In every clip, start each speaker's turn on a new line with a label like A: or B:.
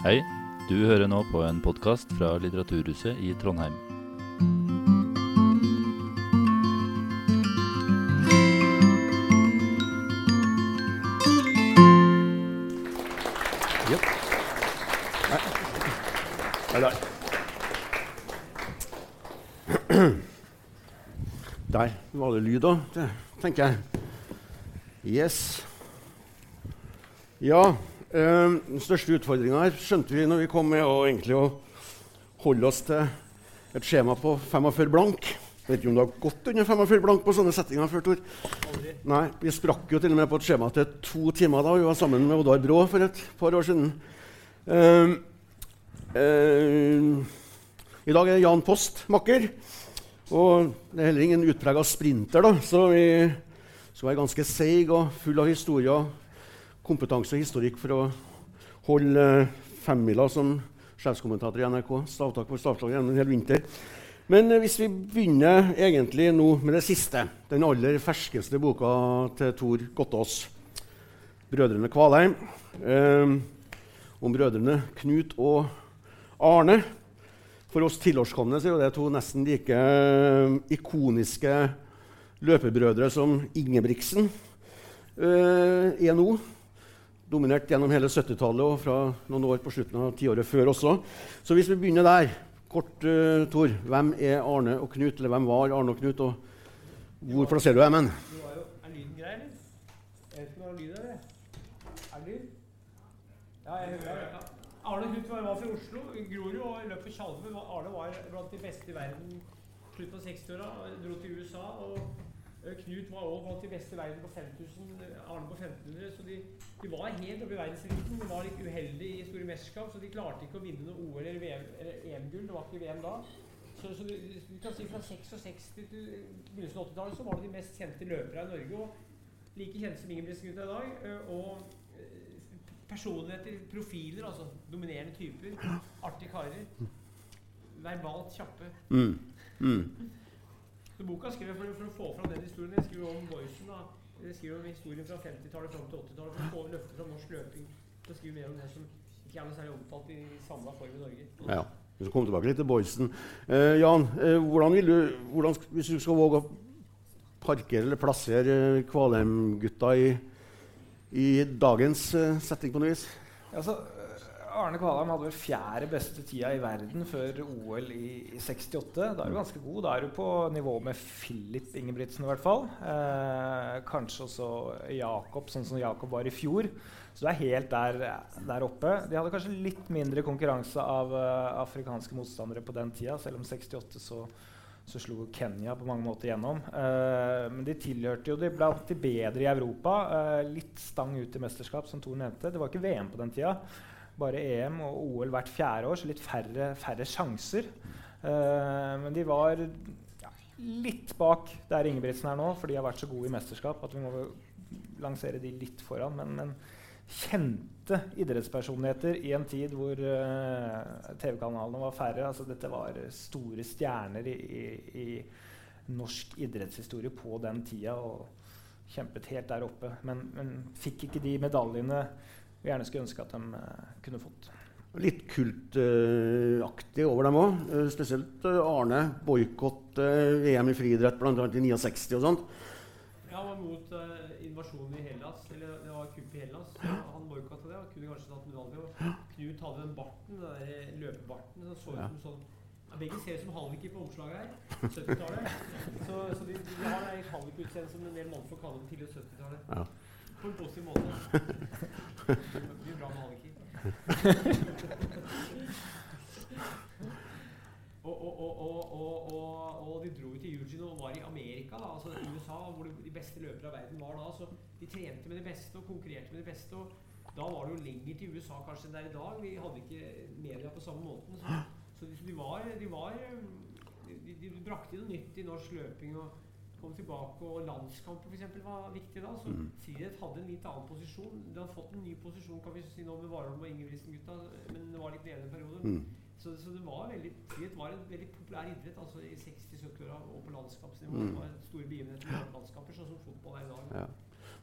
A: Hei, du hører nå på en podkast fra Litteraturhuset i Trondheim.
B: Der. Der var det lyd òg, tenker jeg. Yes. Ja, eh, den største utfordringa her skjønte vi når vi kom med å egentlig å holde oss til et skjema på 45 blank. Jeg vet ikke om du har gått under 45 blank på sånne settinger før, Tor? Nei, Vi sprakk jo til og med på et skjema til to timer da vi var sammen med Odar Brå for et par år siden. Eh, eh, I dag er Jan Post makker. Og det er heller ingen utprega sprinter, da, så vi skal være ganske seig og full av historier, kompetanse og historikk for å holde eh, femmila som sjefskommentator i NRK. Stavtak for stavtak gjennom en hel vinter. Men eh, hvis vi begynner egentlig nå med det siste, den aller ferskeste boka til Tor Gottaas, 'Brødrene Kvalheim', eh, om brødrene Knut og Arne. For oss tilårskomne er det to nesten like eh, ikoniske løpebrødre som Ingebrigtsen eh, er nå. Dominert gjennom hele 70-tallet og fra noen år på slutten av tiåret før også. Så hvis vi begynner der Kort, uh, Tor. Hvem er Arne og Knut? Eller hvem var Arne og Knut? Og hvor plasserer du dem?
C: Er lyden grei, eller? Er det lyd? Ja, jeg hører det. Arne Knut var, fra Oslo, Grorud og løpet av Tjalve. Arne var blant de beste i verden slutt på 60-åra. Dro til USA. og Knut var blant de beste verden på 5000, Arne på 1500. Så de, de var helt oppe i verdenseliten. De var litt uheldige i store mesterskap, så de klarte ikke å vinne noe OL eller EM-gull. Det var ikke VM da. Så, så du, du, kan si fra 66 til begynnelsen av 80-tallet så var det de mest kjente løpere i Norge. Og like kjente som Ingebrigtsen-gutta i dag. eh, Og eh, personligheter, profiler, altså dominerende typer. Artige karer. Verbalt kjappe.
B: Mm. Mm.
C: Så boka skrev for, for, å få fram den historien. Jeg skriver om Boysen. da. Jeg skriver om historien fra 50-tallet fram til 80-tallet for å få løfter fra norsk løping. Så skriver mer om det som ikke er noe særlig omtalt i samla form i Norge.
B: Ja. Vi skal komme tilbake litt til Boysen. Eh, Jan, eh, hvordan vil du, hvordan, hvis du skal våge å parkere eller plassere eh, Kvalheim-gutta i, i dagens eh, setting på noe vis?
D: Altså, Arne Kvalheim hadde vel fjerde beste tida i verden før OL i, i 68. Da er du ganske god. Da er du på nivå med Filip Ingebrigtsen i hvert fall. Eh, kanskje også Jakob, sånn som Jakob var i fjor. Så du er helt der, der, oppe. De hadde kanskje litt mindre konkurranse av uh, afrikanske motstandere på den tida, selv om 68 så, så slo Kenya på mange måter gjennom. Uh, men de tilhørte jo de ble alltid bedre i Europa. Uh, litt stang ut i mesterskap, som Thor nevnte. Det var ikke VM på den tida. Bare EM og OL hvert fjerde år, så litt færre, færre sjanser. men de var ja, litt bak der Ingebrigtsen er nå, for de har vært så gode i mesterskap at vi må lansere de litt foran. men, men kjente idrettspersonligheter i en tid hvor uh, TV-kanalene var færre. Altså, dette var store stjerner i, i, i, norsk idrettshistorie på den tida. Og kjempet helt der oppe. Men, men fikk ikke de medaljene vi gjerne skulle ønske at de uh, kunne fått.
B: Litt kultaktig over dem òg. spesielt Arne. Boikott VM i friidrett bl.a. i 69 og sånt.
C: Ja, han var mot invasjonen i Hellas. Eller det var kupp i Hellas. Han boikotta det. Han kunne kanskje tatt medalje. Og Knut hadde den barten, den der løpebarten som så ut som sånn Begge ser ut som halliker på omslaget her. 70-tallet. Så, så, de, de har en Halvik-utseende som en del mannfolk hadde det tidlig 70-tallet.
B: Ja.
C: På en positiv måte. Blir bra med og, og, og, de dro til Eugene og var i Amerika, da, altså USA, hvor de beste løpere av verden var da. Så de trente med de beste og konkurrerte med de beste. og Da var det jo lenger til USA kanskje enn det er i dag. Vi hadde ikke media på samme måten. Så, så de, de, var, de, var de, de, brakte noe nytt i norsk løping. og kom tilbake, og Landskamper f.eks. var viktig da. Så friidrett hadde en litt annen posisjon. Det hadde fått en ny posisjon kan vi si nå med Warholm og Ingebrigtsen-gutta, men det var litt nede en periode.
B: Mm.
C: Så, så, det var veldig, frihet var en veldig populær idrett altså i 60-70-åra og på landskapsnivå.
B: Mm.
C: Det var store begivenheter i landskamper, sånn som fotball er i dag.
B: Ja.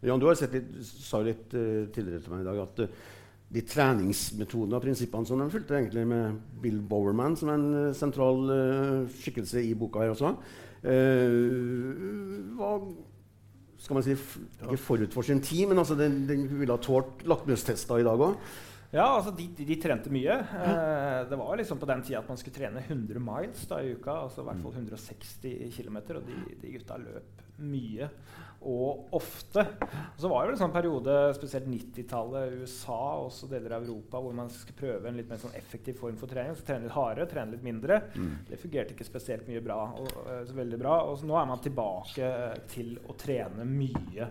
B: Jan, du har sett litt, sa litt uh, tidligere til meg i dag at uh, de treningsmetodene og prinsippene som de fulgte egentlig med Bill Bowerman som er en eh, sentral uh, skikkelse i boka her også, var skal man si, ikke forut for sin tid, men altså den, den ville ha tålt lakmustester i dag òg.
D: Ja, altså de, de, de trente mye. Eh, det var liksom på den tida at man skulle trene 100 miles da, i uka. altså i hvert fall 160 km. Og de, de, gutta løp mye og ofte. Og så var det vel en sånn periode, spesielt 90-tallet, USA og også deler av Europa, hvor man skulle prøve en litt mer sånn effektiv form for trening. Så trene litt hardere, trene litt mindre. Mm. Det fungerte ikke spesielt mye bra. Og, uh, så veldig bra. Og så nå er man tilbake til å trene mye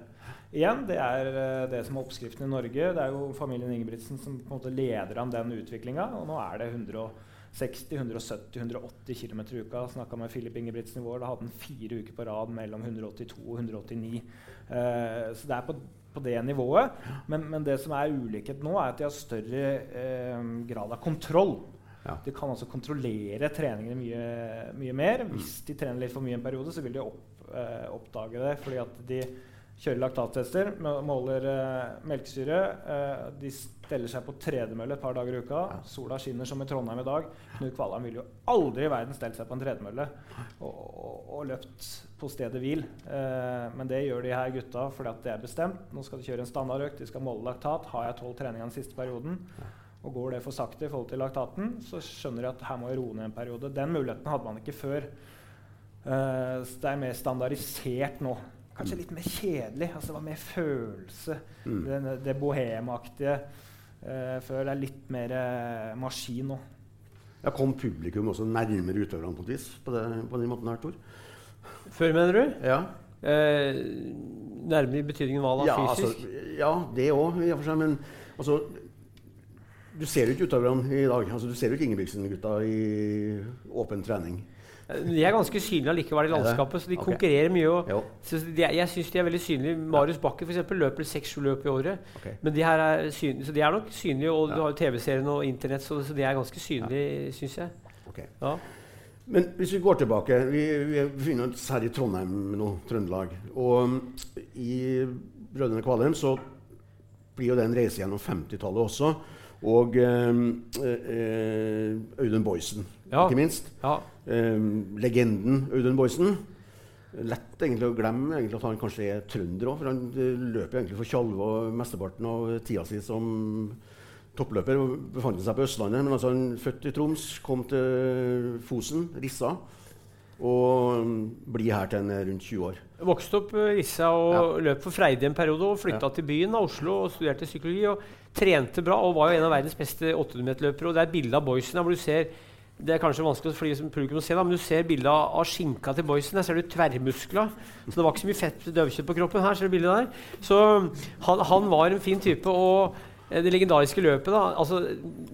D: igjen. Det er uh, det som er oppskriften i Norge. Det er jo familien Ingebrigtsen som på en måte leder an den utviklinga. Og nå er det 160, 170, 180 km i uka. Snakka med Filip Ingebrigtsen i vår. Da hadde han fire uker på rad mellom 182 og 189. Uh, eh, så det er på, på det nivået. Men, men, det som er ulikhet nå, er at de har større eh, grad av kontroll. Ja. De kan altså kontrollere treningene mye, mye, mer. Hvis de trener litt for mye en periode, så vil de opp, oppdage det. fordi at de kjører laktattester, måler uh, melkesyre. Uh, de steller seg på tredemølle et par dager i uka. Sola skinner som i Trondheim i dag. Knut Kvalheim ville jo aldri i verden stelt seg på en tredemølle og, og, og, løpt på stedet hvil. Uh, men det gjør de her gutta fordi at det er bestemt. Nå skal de kjøre en standardøkt, de skal måle laktat. Har jeg tolv treninger den siste perioden? Og går det for sakte i forhold til laktaten, så skjønner de at her må jeg roe ned en periode. Den muligheten hadde man ikke før. Uh, det er mer standardisert nå. Kanskje litt mer kjedelig. altså Det var mer følelse. Mm. Det, det bohemaktige uh, før. Det er litt mer uh, maskin nå.
B: Jeg kom publikum også nærmere utøverne på et vis på, det, på den måten her, Tor?
C: Før, mener du?
B: Ja.
C: Eh, nærmere i betydningen hva da?
B: Ja,
C: fysisk?
B: Altså, ja, det òg, i og for seg. Men altså Du ser jo ikke utøverne i dag. Altså, du ser jo ikke Ingebrigtsen-gutta i åpen trening.
C: De er ganske synlige allikevel i landskapet, så de okay. konkurrerer mye. Og, de, jeg syns de er veldig synlige. Marius Bakker for eksempel, løper seks-sju løp i året. Okay. Men de her er synlige, så de er nok synlige, og du har jo TV-serien og Internett, så, så, de er ganske synlige, ja. syns jeg.
B: Okay. Ja. Men hvis vi går tilbake Vi, vi befinner oss her i Trondheim nå, Trøndelag. Og um, i Brødrene Kvalheim så blir jo det en reise gjennom 50-tallet også. Og um, uh, Audun Boysen, ja. ikke minst. Ja. Um, legenden Audun Boysen. Lett egentlig å glemme egentlig at han kanskje er trønder òg, for han eh, løper egentlig for Tjalve mesteparten av tida si som toppløper. og Befant seg på Østlandet, men altså han født i Troms, kom til Fosen, Rissa. Og blir her til en rundt 20 år.
C: Vokste opp i Rissa og ja. løp for Freide en periode. og Flytta ja. til byen av Oslo og studerte psykologi. og Trente bra og var jo en av verdens beste 800-meterløpere. Det er bilde av Boysen hvor du ser det er kanskje vanskelig for publikum å se, da, men du ser bildet av, skinka til boysen. Der ser du tverrmuskler. Så det var ikke så mye fett døvkjøtt på kroppen. her, ser du bildet der. Så han, han var en fin type. og det legendariske løpet da, altså,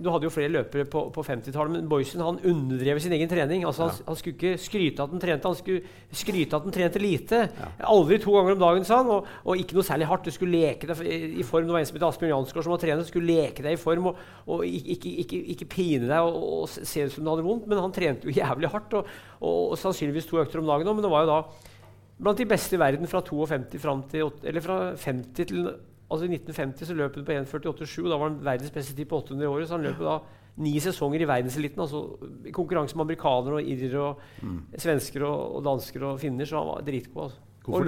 C: Du hadde jo flere løpere på, på 50-tallet, men Boysen han underdrev sin egen trening. Altså, han, ja. han, skulle ikke skryte at han trente, han skulle skryte at han trente lite. Ja. Aldri to ganger om dagen, sa han. Og, og, ikke noe særlig hardt. Du skulle leke deg i form. Det var en som het Asbjørn Jansgaard som var trener. Skulle leke deg i form og, og ikke, ikke, ikke, pine deg og, og, se ut som du hadde vondt. Men han trente jo jævlig hardt, og, og sannsynligvis to økter om dagen òg. Men det var jo da blant de beste i verden fra 52 fram til, eller fra 50 til Altså I 1950 så løp han på 1,48,7. Da var han verdens beste tid på 800 i året. Så han løp da ni sesonger i verdenseliten. Altså, I konkurranse med amerikanere og irere og mm. svensker og, og, dansker og finner. Så han var dritgod. Altså.
B: Hvorfor,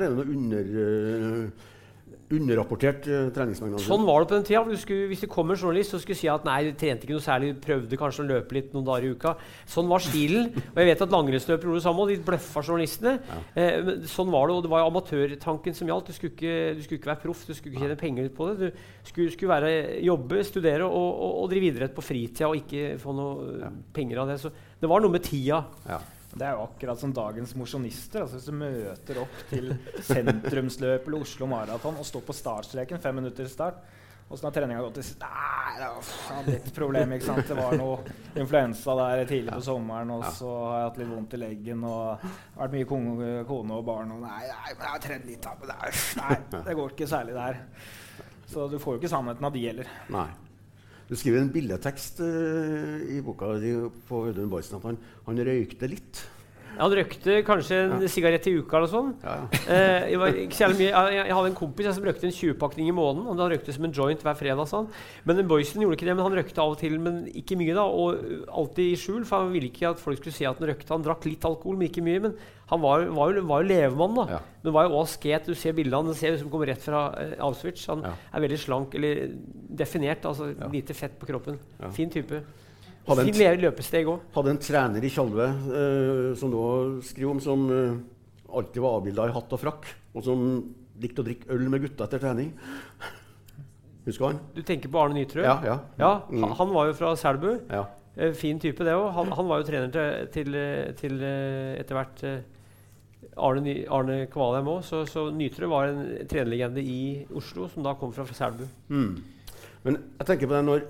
B: det er det noe under... Uh underrapportert uh, treningsmengde.
C: Sånn var det på den tida. hvis det kom en journalist så skulle si at nei, du trente ikke noe særlig, prøvde kanskje å løpe litt noen dager i uka. Sånn var stilen. og jeg vet at langrennsløpere gjorde det samme, og de bløffa journalistene. Ja. Eh, sånn var det, og det var jo amatørtanken som gjaldt. Du skulle ikke, du skulle ikke være proff, du skulle ikke tjene penger på det. Du skulle, skulle være, jobbe, studere og, og, og drive idrett på fritida og ikke få noe ja. penger av det. Så det var noe med tida. Ja.
D: Det er jo akkurat som dagens mosjonister. Altså hvis du møter opp til sentrumsløp eller Oslo Maraton og står på startstreken fem minutter til start Åssen har treninga gått? Nei, det var litt problem. ikke sant? Det var noe influensa der tidlig på sommeren, og så har jeg hatt litt vondt i leggen og vært mye kone, og barn. Og nei, nei, men jeg har trent litt, da. Men nei, det går ikke særlig der. Så du får jo ikke sannheten av de heller.
B: Nei. Du skriver en billedtekst uh, i boka di på Audun Boysen at han, han, røykte litt.
C: Han røykte kanskje en sigarett i uka eller sånn.
B: Ja,
C: Eh, jeg, jeg, hadde en kompis jeg, som røykte en 20-pakning i måneden. og Han røykte som en joint hver fredag. Sånn. Men den Boysen gjorde ikke det, men han røykte av og til, men ikke mye. da, Og alltid i skjul, for han ville ikke at folk skulle se at han røykte. Han drakk litt alkohol, men ikke mye. Men han var, var, jo, var jo levemann, da.
B: Ja.
C: Men var jo også asket. Du ser bildene, han ser ut som kommer rett fra eh, Auschwitz. Han
B: Ja.
C: er veldig slank, eller definert. altså
B: Ja.
C: Lite fett på kroppen.
B: Ja.
C: Fin type.
B: Hadde en
C: løpesteg òg.
B: Hadde en trener i Tjalve eh, som nå skriver om, som eh, alltid var avbilda i hatt og frakk, og som likte å drikke øl med gutta etter trening. Husker han?
C: Du tenker på Arne Nytrø?
B: Ja, ja.
C: Ja,
B: Mm.
C: han, han var jo fra Selbu.
B: ja.
C: Eh, fin type, det òg. Han, han var jo trener til, til, til eh, etter hvert eh, Arne, Arne Kvalheim òg. Så, så Nytrø var en trenerlegende i Oslo, som da kom fra Selbu.
B: Mm. Men jeg tenker på det når,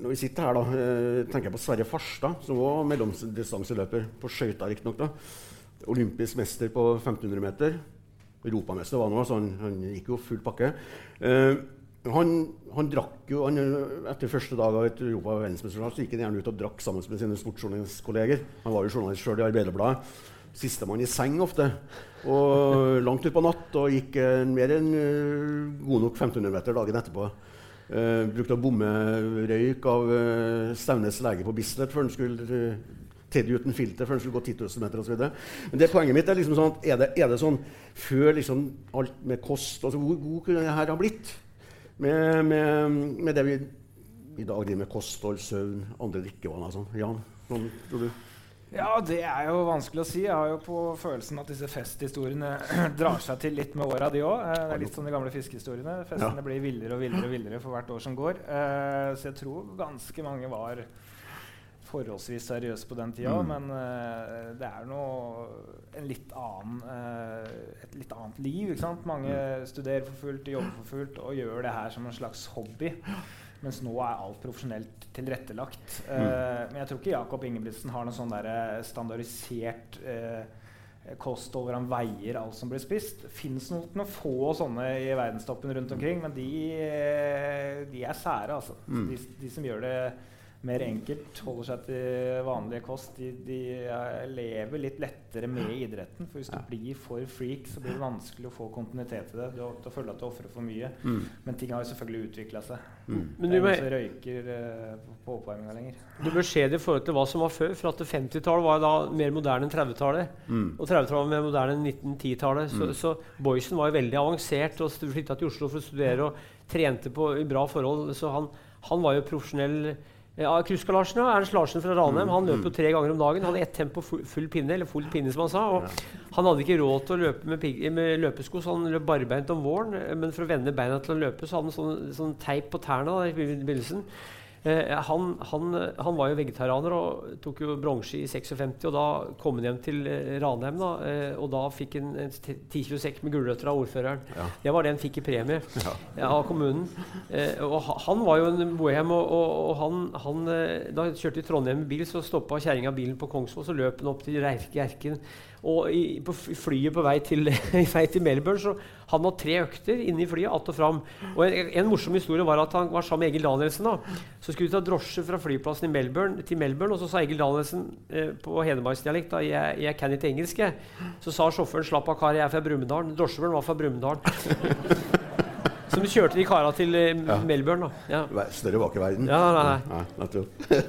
B: når vi sitter her, da, øh, tenker jeg på Sverre Farstad, som var mellomdistanseløper på skøyter, riktignok. Olympisk mester på 1500 meter. Europamester var han òg, så han, han gikk jo full pakke. Eh, han, han drakk jo han, Etter første dag av et europa- og verdensmesterskap gikk han gjerne ut og drakk sammen med sine sportsjournalistkolleger. Han var jo journalist sjøl i Arbeiderbladet. Sistemann i seng ofte. Og langt utpå natt og gikk eh, mer enn eh, god nok 1500 meter dagen etterpå. Eh, brukte å bomme røyk av uh, Staunes lege på Bislett før han skulle uh, Teddy uten filter før han skulle gå 10 000 meter osv. Men det poenget mitt er liksom sånn at er det, er det sånn før liksom alt med kost altså Hvor god kunne det her ha blitt? Med, med, med det vi i dag driver med kosthold, søvn, andre drikkevaner og sånn. Jan, sånn tror du?
D: Ja, det er jo vanskelig å si. Jeg har jo på følelsen at disse festhistoriene drar seg til litt med åra, de òg. Det er litt som de gamle fiskehistoriene. Festene blir villere og villere og villere for hvert år som går. Eh, Så jeg tror ganske mange var forholdsvis seriøse på den tida.
B: Mm.
D: Men eh, det er noe en litt annen, eh, et litt annet liv. Ikke sant? Mange studerer for fullt, jobber for fullt og gjør det her som en slags hobby. Mens nå er alt profesjonelt tilrettelagt. Eh, men jeg tror ikke Jakob Ingebrigtsen har noe sånn der, eh, standardisert uh, kosthold hvor han veier alt som blir spist. Fins noen, noen få sånne i verdenstoppen rundt omkring, men de, eh, de er sære. Altså.
B: Mm.
D: De, de som gjør det mer enkelt, holder seg til vanlig kost, de, de lever litt lettere med idretten. For hvis du blir for freak, så blir det vanskelig å få kontinuitet i det. Du, du føler at du ofrer for mye.
B: Mm.
D: Men ting har jo selvfølgelig utvikla seg.
B: Mm.
C: Men du, må,
D: røyker eh, på oppvarminga lenger.
C: du bør se det i forhold til hva som var før. For at 50-tallet var da mer moderne enn 30-tallet.
B: Mm.
C: Og 30-tallet var mer moderne enn 1910-tallet. Så,
B: Mm.
C: så Boysen var jo veldig avansert og flytta til Oslo for å studere og trente på i bra forhold. Så han, han var jo profesjonell. Ja, Kruska Larsen, ja, Ernst Larsen fra Ranheim han løp jo tre ganger om dagen. Hadde ett tempo full, full pinne, eller full pinne som han sa. Og han hadde ikke råd til å løpe med, med løpesko, så han løp barbeint om våren. eh, Men for å vende beina til å løpe, så hadde han sånn, sånn teip på tærne da, i begynnelsen. Eh, han, han, han var jo vegetarianer og tok jo bronse i 56. Og da kom han hjem til eh, Ranheim, da, eh, og da fikk han en 10 kilo sekk med gulrøtter av ordføreren.
B: Ja.
C: Det var det han fikk i premie
B: Ja.
C: av kommunen. Eh, og han var jo en bohem, og, og, og han, han eh, Da kjørte i Trondheim med bil, så stoppa kjerringa bilen på Kongsvoll, så løp han opp til Hjerken. Og i, på flyet på vei til, i vei til Melbourne, så han hadde tre økter inne i flyet, att og fram. Og en, en morsom historie var at han var sammen med Egil Danielsen. da. Så skulle de ta drosje fra flyplassen Melbourne til Melbourne, og så sa Egil Danielsen eh, på hedmarksdialekt jeg, 'Jeg kan ikke engelsk'. Så sa sjåføren 'Slapp av, kar, jeg er fra Brumunddal'. Drosjesjåføren var fra Brumunddal. De kjørte de kara til eh,
B: Ja.
C: Melbourne. da. Ja.
B: Større var ikke verden.
C: Ja, nei, nei.
B: Nei.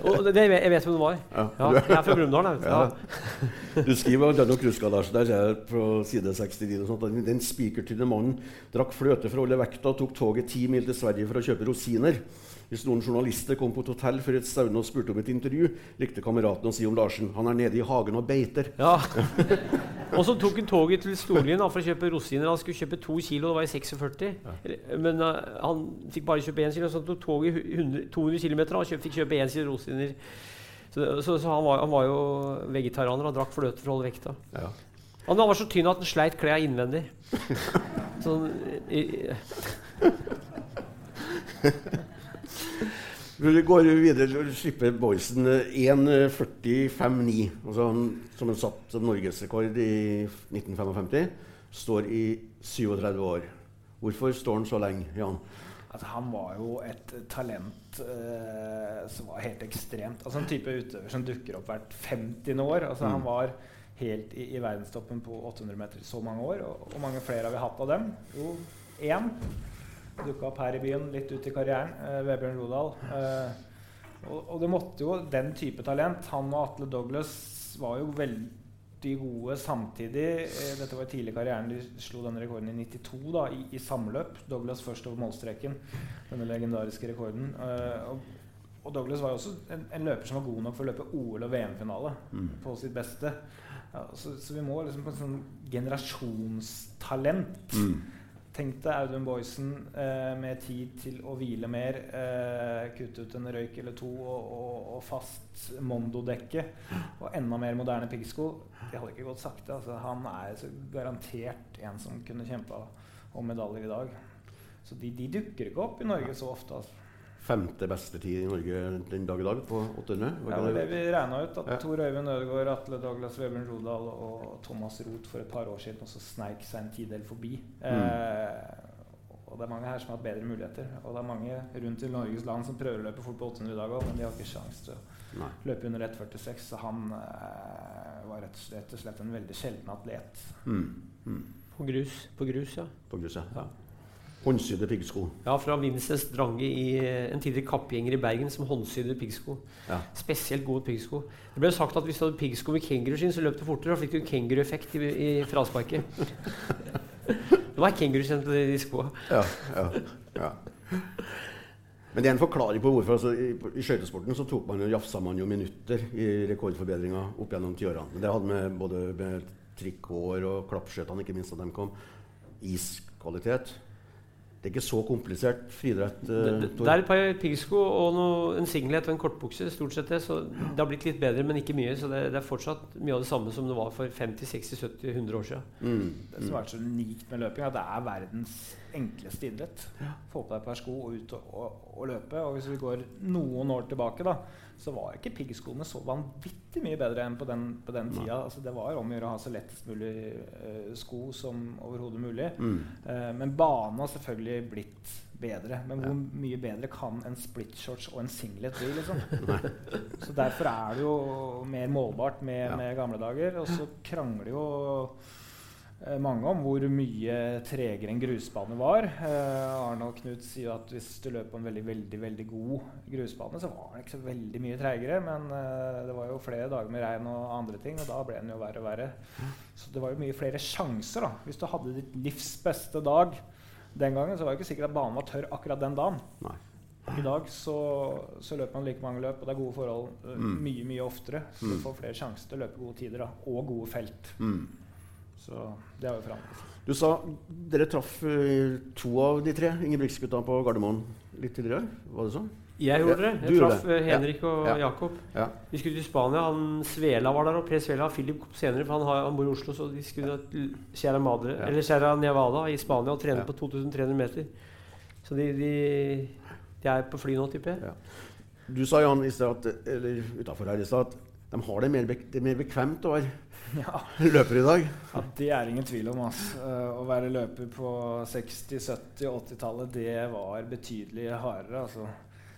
C: Og det, jeg vet hvem det var.
B: Ja.
C: Ja, jeg er fra Brumunddal.
B: Ja. Du skriver om Dano Kruskadarsen der jeg på side 69 og sånt, den spikertynne mannen drakk fløte for å holde vekta og tok toget ti mil til Sverige for å kjøpe rosiner. Hvis noen journalister kom på et hotell før et Staune og spurte om et intervju, likte kameraten å si om Larsen han er nede i hagen og beiter.
C: Ja. og så tok han toget til Storlien for å kjøpe rosiner. Han skulle kjøpe to kilo, det var i 46. Ja. Men uh, han fikk bare kjøpe én kilo, så han tok toget 100, 200 km og kjøpt, fikk kjøpe én kilo rosiner. Så, så, så han, var, han var jo vegetarianer og drakk fløte for å holde vekta.
B: Ja.
C: Han var så tynn at han sleit klærne innvendig. Sånn, i, i,
B: Vi går videre og slipper Boysen 1.45,9, altså som han satt som norgesrekord i 1955. Står i 37 år. Hvorfor står han så lenge, Jan?
D: Altså, han var jo et talent eh, som var helt ekstremt. Altså En type utøver som dukker opp hvert 50. år. Altså,
B: Mm.
D: Han var helt i, i verdenstoppen på 800 meter i så mange år. Og hvor mange flere har vi hatt av dem? Jo, én. Dukka opp her i byen, litt ut i karrieren. Eh, Vebjørn Rodal. Eh, og, og det måtte jo den type talent Han og Atle Douglas var jo veldig gode samtidig. Eh, dette var tidlig i karrieren. De slo denne rekorden i 92 da, i, i samløp. Douglas først over målstreken. Denne legendariske rekorden. Eh, og, og Douglas var jo også en, en løper som var god nok for å løpe OL- og VM-finale
B: Mm.
D: på sitt beste. Ja, så, så vi må liksom på en sånn generasjonstalent
B: Mm.
D: Tenk deg Audun Boysen eh, med tid til å hvile mer, eh, kutte ut en røyk eller to og, og, og fast Mondo-dekke og enda mer moderne piggsko. Det hadde ikke gått sakte. Altså, han er garantert en som kunne kjempa om medaljer i dag. Så de, de dukker ikke opp i Norge så ofte. Altså.
B: Femte beste tid i Norge den dag i dag på 800.
D: Det
B: Var
D: var
B: ikke
D: det
B: det?
D: vi regna ut. At
B: Ja.
D: Tor Øyvind Ødegaard, Atle Douglas Vebjørn Rodal og Thomas Roth for et par år siden også sneik seg en tidel forbi. Eh, og det er mange her som har hatt bedre muligheter. Og det er mange rundt i Norges land som prøver å løpe fort på 800 i dag òg, men de har ikke sjanse til å
B: Nei.
D: løpe under 1,46. Så han eh, var rett, rett og slett en veldig sjelden atlet.
B: Mm. Mm.
C: På grus, på grus ja.
B: På gruset.
C: Ja.
B: Håndsydde piggsko.
C: Ja, fra Vincent Drange, i, eh, en tidligere kappgjenger i Bergen, som håndsydde piggsko.
B: Ja.
C: Spesielt gode piggsko. Det ble sagt at hvis du hadde piggsko med kenguruskinn, så løp du fortere. og fikk du en kengurueffekt i, i frasparket. det var kenguruskinn til de, skoa.
B: Ja, ja, ja. Men det er en forklaring på hvorfor. Altså, I i skøytesporten så tok man jo, jafsa man jo minutter i rekordforbedringa opp gjennom tiårene. Men Det hadde med både med trikkår og klappskøytene, ikke minst, da de kom. Iskvalitet. Det er ikke så komplisert friidrett.
C: Det,
B: eh,
C: det, det er et par piggsko og noe, en singlet og en kortbukse. stort sett det, så Det har blitt litt bedre, men ikke mye. Så det, det er fortsatt mye av det samme som det var for 50, 60, 70, 100 år siden.
B: Mm.
D: Det som har vært så unikt med løping, er at det er verdens enkleste idrett. Få på deg et par sko og ut og, og, og løpe. Og hvis vi går noen år tilbake, da, så var ikke piggskoene så vanvittig mye bedre enn på den, på den tida. Altså, det var om å gjøre å ha så lettest mulig uh, sko som overhodet mulig.
B: Mm.
D: Uh, men banen har selvfølgelig blitt bedre. Men hvor mye bedre kan en split shorts og en singlet bli? liksom? så Derfor er det jo mer målbart med,
B: Ja.
D: med gamle dager. Og så krangler jo mange om hvor mye tregere en grusbane var. Eh, Arne og Knut sier at hvis du løp på en veldig veldig, veldig god grusbane, så var den ikke så veldig mye tregere, Men eh, det var jo flere dager med regn og andre ting, og da ble den jo verre og verre. Så det var jo mye flere sjanser. da. Hvis du hadde ditt livs beste dag den gangen, så var det ikke sikkert at banen var tørr akkurat den dagen.
B: Nei.
D: I dag så, så løper man like mange løp, og det er gode forhold eh,
B: Mm.
D: mye mye oftere. Så du
B: Mm.
D: får flere sjanser til å løpe gode tider da, og gode felt.
B: Mm.
D: Så det har jo forandret seg.
B: Du sa dere traff eh, to av de tre Ingebrigtsgutta på Gardermoen litt tidligere? Var det sånn?
C: Jeg gjorde det. Jeg traff
B: det.
C: eh, Henrik og
B: Ja.
C: Jakob.
B: Ja.
C: Vi skulle til Spania. Han Svela var der, og Per Svela. Philip kom senere, for han, har, han bor i Oslo. Så de skulle til Sierra, Madre,
B: Ja.
C: eller Sierra Nevada i Spania og trene
B: Ja.
C: på 2300 meter. Så de, de, de er på fly nå, tipper jeg.
B: Ja. Du sa Jan, i sted at, eller utenfor her i stad at de har det mer, bek det er mer bekvemt å være
D: Ja,
B: løper i dag.
D: ja, Det er ingen tvil om. Altså. Å være løper på 60-, 70- og 80-tallet, det var betydelig hardere. altså.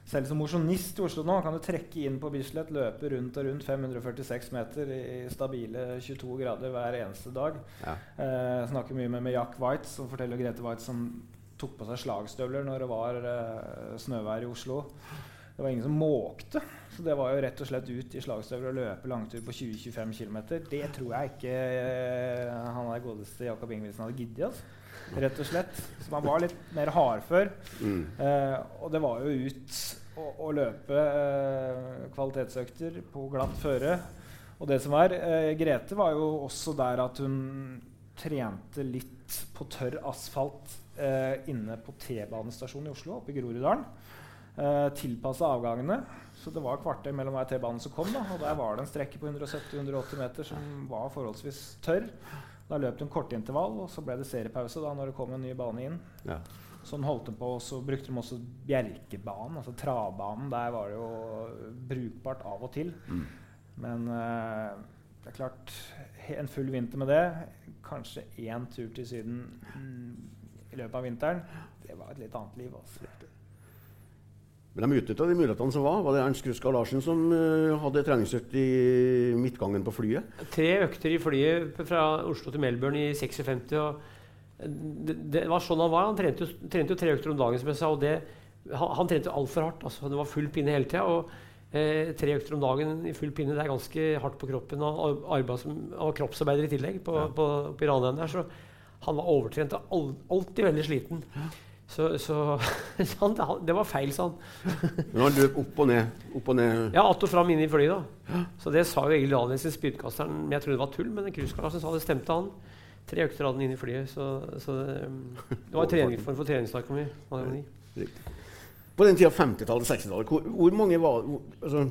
D: Selv som mosjonist i Oslo nå kan du trekke inn på Bislett, løpe rundt og rundt 546 meter i stabile 22 grader hver eneste dag.
B: Ja.
D: Eh, snakker mye med, med Jack White, som forteller Grete White som tok på seg slagstøvler når det var eh, snøvær i Oslo. Det var ingen som måkte. Så det var jo rett og slett ut i slagstøvler og løpe langtur på 20-25 km. Det tror jeg ikke eh, han der godeste Jakob Ingebrigtsen hadde giddet. Altså. Rett og slett. Så man var litt mer hardfør.
B: Mm.
D: Eh, og det var jo ut å, å løpe eh, kvalitetsøkter på glatt føre. Og det som er, eh, Grete var jo også der at hun trente litt på tørr asfalt eh, inne på T-banestasjonen i Oslo, oppe i Groruddalen. Eh, Tilpassa avgangene. Så det var kvarter mellom hver T-bane som kom. Da, og der var det en strekke på 170-180 meter som var forholdsvis tørr. Da løp det en kortintervall, og så ble det seriepause da når det kom en ny bane inn.
B: Ja.
D: Sånn holdt de på, og så brukte de også Bjerkebanen, altså travbanen. Der var det jo brukbart av og til.
B: Mm.
D: Men eh, det er klart En full vinter med det, kanskje én tur til Syden mm, i løpet av vinteren. Det var et litt annet liv. Altså.
B: Men de utnytta de mulighetene som var. Var det Ernst Kruska Larsen som uh, hadde treningsøkt i midtgangen på flyet?
C: Tre økter i flyet fra Oslo til Melbourne i 56. Og det, det var sånn han var. Han trente jo, trente jo tre økter om dagen, som jeg sa. Og det, han, han trente altfor hardt. Altså. Det var full pinne hele tida. Og eh, tre økter om dagen i full pinne det er ganske hardt på kroppen. Og ar- arbeid som, han kroppsarbeider i tillegg på,
B: Ja.
C: på, på Ranheim der. Så han var overtrent og al, alltid veldig sliten. Så, så han, det var feil, sa han.
B: Men han løp opp og ned. Opp og ned.
C: Ja, att og fram inn i flyet. da. Så det sa jo Egil Danielsen, spydkasteren. Men jeg trodde det var tull, men cruisekalasjen sa det stemte, han. Tre økter hadde han inn i flyet. Så, så det, um, det var en form for treningsnarkomi.
B: På den tida, 50-tallet, 60-tallet, hvor, hvor mange var, hvor, altså,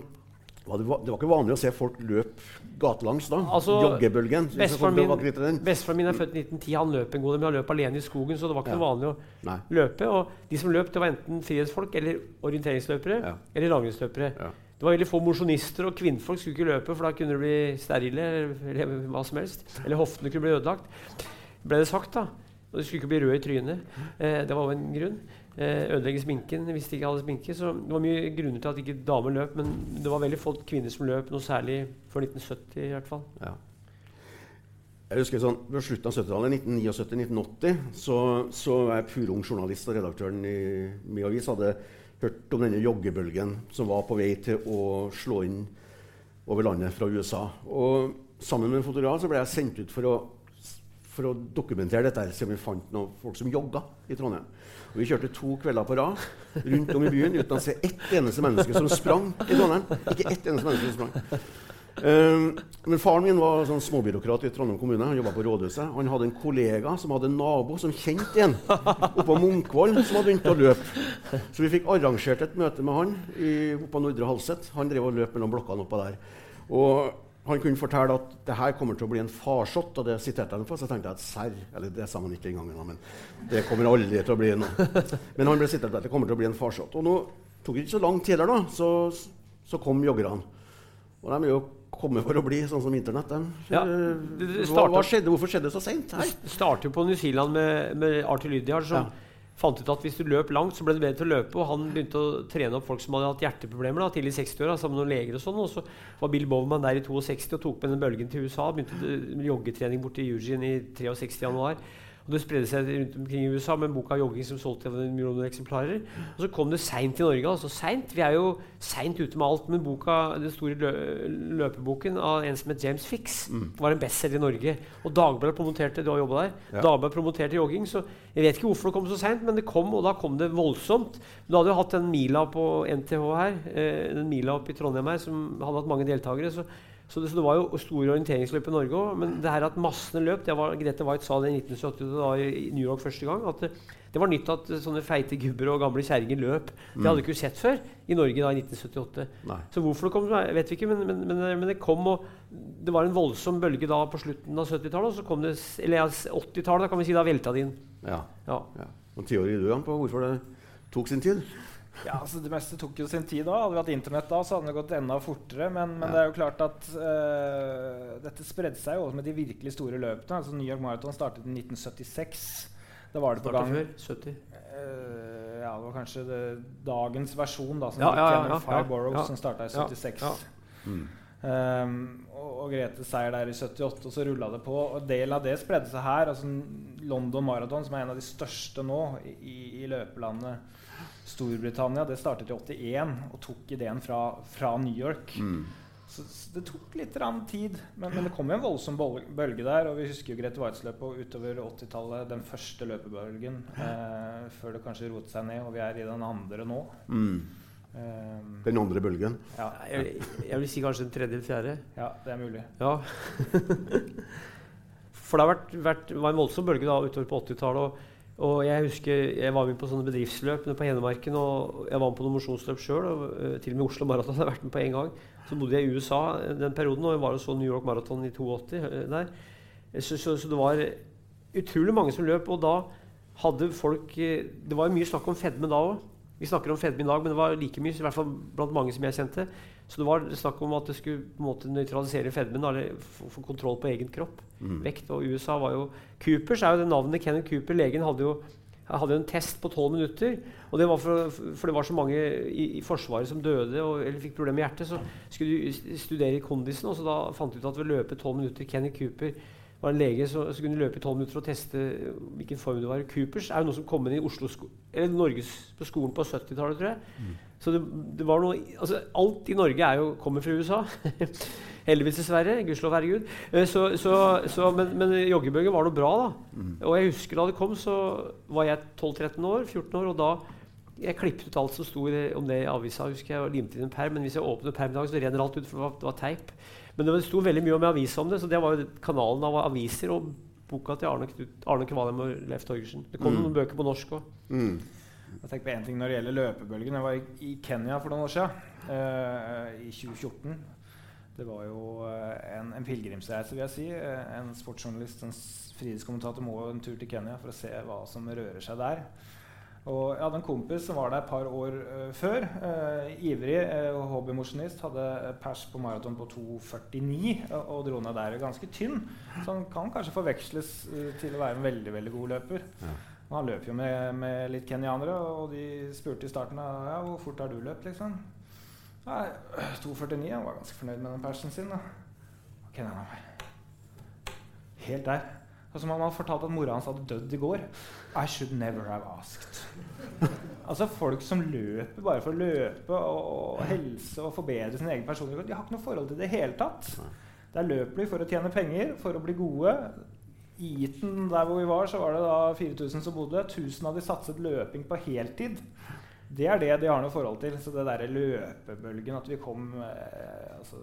B: det, va- det var ikke vanlig å se folk løpe gatelangs da?
C: Altså,
B: Joggebølgen?
C: Bestefaren min, bestefaren min er født i 1910. Han løp en god del, men han løp alene i skogen, så det var ikke
B: Ja.
C: vanlig å
B: Nei.
C: løpe. Og de som løp, det var enten frihetsfolk eller orienteringsløpere
B: Ja.
C: eller langrennsløpere.
B: Ja.
C: Det var veldig få mosjonister, og kvinnfolk skulle ikke løpe, for da kunne de bli sterile eller, eller hva som helst. Eller hoftene kunne bli ødelagt. Ble det sagt, da. Og de skulle ikke bli røde i trynet. Eh, det var jo en grunn. Eh, ødelegge sminken hvis de ikke hadde sminke. Så det var mye grunner til at ikke damer løp, men det var veldig få kvinner som løp, noe særlig før 1970 i hvert fall.
B: Ja. Jeg husker sånn, På slutten av 70-tallet, 1979-1980, så, så var jeg purung journalist og redaktøren i min avis hadde hørt om denne joggebølgen som var på vei til å slå inn over landet fra USA. Og Sammen med en fotograf så ble jeg sendt ut for å, for å dokumentere dette, om vi fant noen folk som jogga i Trondheim. Og Vi kjørte to kvelder på rad rundt om i byen uten å se ett eneste menneske som sprang i Trondheim. Ikke ett eneste menneske som sprang. Um, men Faren min var sånn småbyråkrat i Trondheim kommune. Han jobba på rådhuset. Han hadde en kollega som hadde en nabo som kjente en oppå Munkvoll, som hadde begynt å løpe. Så vi fikk arrangert et møte med han i, oppå Nordre Halset. Han drev og løp mellom blokkene oppå der. Og han kunne fortelle at det her kommer til å bli en farsott, og det siterte han for. Så tenkte jeg at serr Eller det sa han ikke engang, da, men det kommer aldri til å bli noe. Men han ble sitert på at det kommer til å bli en farsott. Og nå tok det ikke så lang tid der, da, så, så kom joggerne. Og de er jo kommet for å bli, sånn som Internett.
C: Ja,
B: Eh,
C: det- det
B: hva, hva skjedde? Hvorfor skjedde det så seint?
C: Det startet jo på New Zealand med, med Arthur Lydiard, som
B: Ja.
C: Fant ut at hvis du løp langt, så ble du bedre til å løpe. Og han begynte å trene opp folk som hadde hatt hjerteproblemer da, tidlig i 60-åra, sammen med noen leger og sånn. Og så var Bill Bowman der i 62 og tok med den bølgen til USA. Begynte joggetrening borte i Eugene i 63 januar. Og det spredde seg rundt omkring i USA med en bok av jogging som solgte en million eksemplarer. Og så kom det seint til Norge. altså sent. Vi er jo seint ute med alt. Men boka, den store lø løpeboken av en som het James Fix, var en bestselger i Norge. Og Dagbladet promoterte du har der,
B: Ja.
C: Dagbladet promoterte jogging. Så jeg vet ikke hvorfor det kom så seint, men det kom, og da kom det voldsomt. Du hadde jo hatt den mila på NTH her, eh, den mila oppe i Trondheim her, som hadde hatt mange deltakere. Så, så, det, så det var jo store orienteringsløp i Norge òg. Men det her at massene løp det var, Grete White sa det i 1978 da i New York første gang. at det, det var nytt at sånne feite gubber og gamle kjerringer løp. Det hadde vi ikke sett før i Norge da i 1978.
B: Nei.
C: Så hvorfor det kom, vet vi ikke, men, men, men, men det kom. og Det var en voldsom bølge da på slutten av 70-tallet. Og så kom det, eller ja, 80-tallet, kan vi si, da velta det inn.
B: Ja.
C: Ja.
B: ja. Noen teorier du Jan, på hvorfor det tok sin tid?
D: Ja, altså Det meste tok jo sin tid da. Hadde vi hatt internett da, så hadde det gått enda fortere. Men, men
B: Ja.
D: det er jo klart at uh, dette spredde seg jo også med de virkelig store løpene. Altså New York Marathon startet i 1976. Da var det på gang
C: før 70.
D: Uh, ja, det var kanskje det, dagens versjon da, som
C: Ja, ja, ja, ja,
D: Five
C: ja,
D: Boroughs,
C: ja.
D: som starta i
C: Ja,
D: 76.
C: ja.
B: Mm.
D: Um, og, og Grete seier der i 78, og så rulla det på. Og del av det spredde seg her. Altså London Marathon, som er en av de største nå i, i løpelandet Storbritannia, det startet i 81 og tok ideen fra, fra New York.
B: Mm.
D: Så, så det tok litt tid, men, men det kom en voldsom bølge der. Og vi husker jo Grete Waitz løp utover 80-tallet, den første løpebølgen, eh, før det kanskje rotet seg ned, og vi er i den andre nå.
B: Mm.
D: Um,
B: Den andre bølgen.
D: ja,
C: Jeg, jeg vil si kanskje den tredje eller fjerde.
D: ja, det er mulig.
C: Ja. For det har vært, vært, var en voldsom bølge da utover på 80-tallet. Og, jeg husker jeg var med på sånne bedriftsløp på Hedmarken. Og jeg var med på noen mosjonsløp sjøl. Og til og med Oslo Maraton har jeg vært med på én gang. Så bodde jeg i USA den perioden, og jeg var og så New York Marathon i 82 eh, der. Så, så, så det var utrolig mange som løp, og da hadde folk eh, Det var mye snakk om fedme da òg. Vi snakker om fedme i dag, men det var like mye, i hvert fall blant mange som jeg kjente. Så det var snakk om at det skulle på en måte nøytralisere fedmen, eller få kontroll på egen kropp.
B: Mm.
C: Vekt. Og USA var jo Coopers er jo det navnet Kenneth Cooper, legen, hadde jo hadde en test på tolv minutter. og det var for, for, det var så mange i, i Forsvaret som døde og, eller fikk problemer med hjertet. Så skulle du studere kondisen, og så da fant du ut at ved å løpe tolv minutter Kenneth Cooper var en lege, som kunne løpe i tolv minutter og teste hvilken form du var. Coopers er jo noe som kom inn i Oslo sko eller Norges på skolen på 70-tallet, tror jeg. Mm. Så det, det, var noe, altså Alt i Norge er jo, kommer fra USA. Heldigvis, dessverre. Gudskjelov, herregud. Eh, så, så, så, men, men joggebøker var noe bra, da. Mm. Og jeg husker da det kom, så var jeg 12-13 år, 14 år, og da jeg klippet ut alt som sto om det i avisa. husker jeg, og limte inn en perm, Men hvis jeg åpner perm i dag, så renner alt ut, for det var, det var teip. Men det sto veldig mye om avisa om det, så det var jo kanalen av aviser og boka til Arne, Arne Kvalheim og Leif Torgersen. Det kom mm. noen bøker på norsk òg. Mm.
D: Jeg tenker på en ting når det gjelder løpebølgen. Jeg var i, Kenya for noen år siden. Uh, I 2014. Det var jo uh, en, en pilegrimsreise, vil jeg si. Uh, en sportsjournalist, en friidrettskommentator, må en tur til Kenya for å se hva som rører seg der. Og jeg hadde en kompis som var der et par år uh, før. Uh, ivrig uh, hobbymosjonist. Hadde pers på maraton på 2,49 og, dro ned der ganske tynn. Så han kan kanskje forveksles til å være en veldig veldig god løper. Ja. Han løp jo med, med, litt kenyanere, og de spurte i starten av ja, hvor fort har du løpt. liksom? Nei, 2,49. Han var ganske fornøyd med den persen sin. da. Okay, Helt der. Og som han hadde fortalt at mora hans hadde dødd i går. I should never have asked. altså Folk som løper bare for å løpe og, helse og forbedre sin egen personlighet, de har ikke noe forhold til det i det hele tatt. Der løper de for å tjene penger, for å bli gode. I Eton, der hvor vi var, så var det da 4000 som bodde. 1000 av de satset løping på heltid. Det er det de har noe forhold til. Så det derre løpebølgen, at vi kom eh, altså,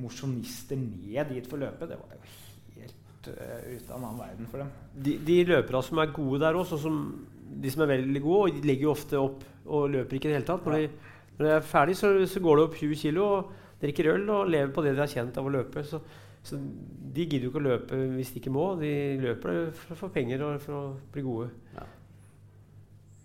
D: mosjonister ned dit for å løpe, det var jo uh, ut av en annen verden for dem.
C: De, de løperne som er gode der òg, sånn de som er veldig gode, og de legger jo ofte opp og løper ikke i det hele tatt. Når, ja. de, når de, er ferdig, så, så, går det opp 20 kg og drikker øl og lever på det de har kjent av å løpe. Så, så de gidder jo ikke å løpe hvis de ikke må. De løper for, å få penger og for å bli gode. Ja.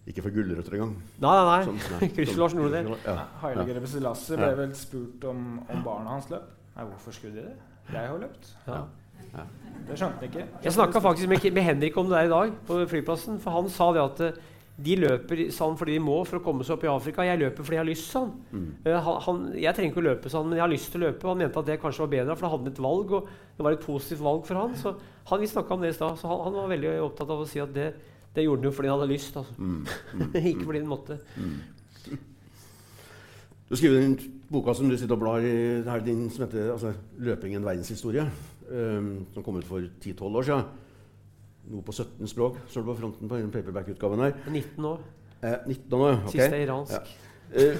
B: Ikke for gulrøtter engang.
C: Nei, nei. nei. Sånn, Chris Larsen gjorde det.
D: Ja. Heilige Rebesilassi ble vel spurt om, om barna hans løp. Nei, hvorfor skulle de det? Jeg har løpt. Ja. Ja. Det skjønte jeg ikke.
C: Jeg snakka faktisk med, med, Henrik om det der i dag på flyplassen. For han sa det at eh, de løper sånn fordi de må for å komme seg opp i Afrika. Jeg løper fordi jeg har lyst, sånn. Mm. Uh, han, jeg trenger ikke å løpe sånn, men jeg har lyst til å løpe. Og han mente at det kanskje var bedre, for da hadde han et valg, og det var et positivt valg for han. Så han, Vi snakka om det i stad, så han, han, var veldig opptatt av å si at det, det gjorde han jo fordi han hadde lyst. Altså. Mm. Mm. ikke fordi han måtte. Mm.
B: Du skriver den boka som du sitter og blar i, her, din, som heter altså, 'Løping en verdenshistorie', um, som kom ut for 10-12 år siden. Nå på 17 språk, står det på fronten på den paperback-utgaven her.
C: 19 år.
B: Eh, 19 år, ok.
C: Siste iransk. Ja.
B: Eh,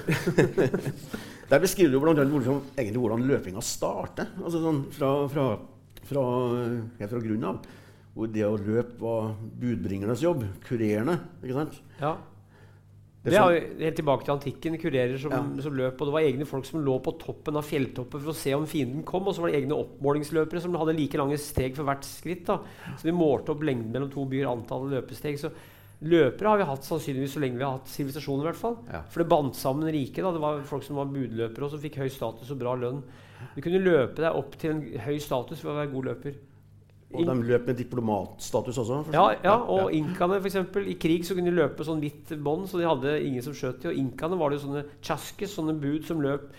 B: der beskriver du blant annet hvordan, egentlig hvordan løpinga starter. Altså sånn fra, fra, fra, helt fra grunnen av. Hvor det å løpe var budbringernes jobb. Kurerende. ikke sant?
C: Ja. Det er jo helt tilbake til antikken. Kurerer som, ja. som, løp. Og det var egne folk som lå på toppen av fjelltoppen for å se om fienden kom. Og så var det egne oppmålingsløpere som hadde like lange steg for hvert skritt. Da. Så de målte opp lengden mellom to byer, antallet løpesteg. Så løpere har vi hatt sannsynligvis så lenge vi har hatt sivilisasjon. i hvert fall. Ja. For det bandt sammen riket. Det var folk som var budløpere og som fikk høy status og bra lønn. Du kunne løpe deg opp til en høy status for å være god løper.
B: Og de løp med diplomatstatus også?
C: Ja, ja, og ja. inkaene f.eks. I krig så kunne de løpe sånn hvitt bånd, så de hadde ingen som skjøt dem. Og inkaene var det jo sånne chaskes, sånne bud som løp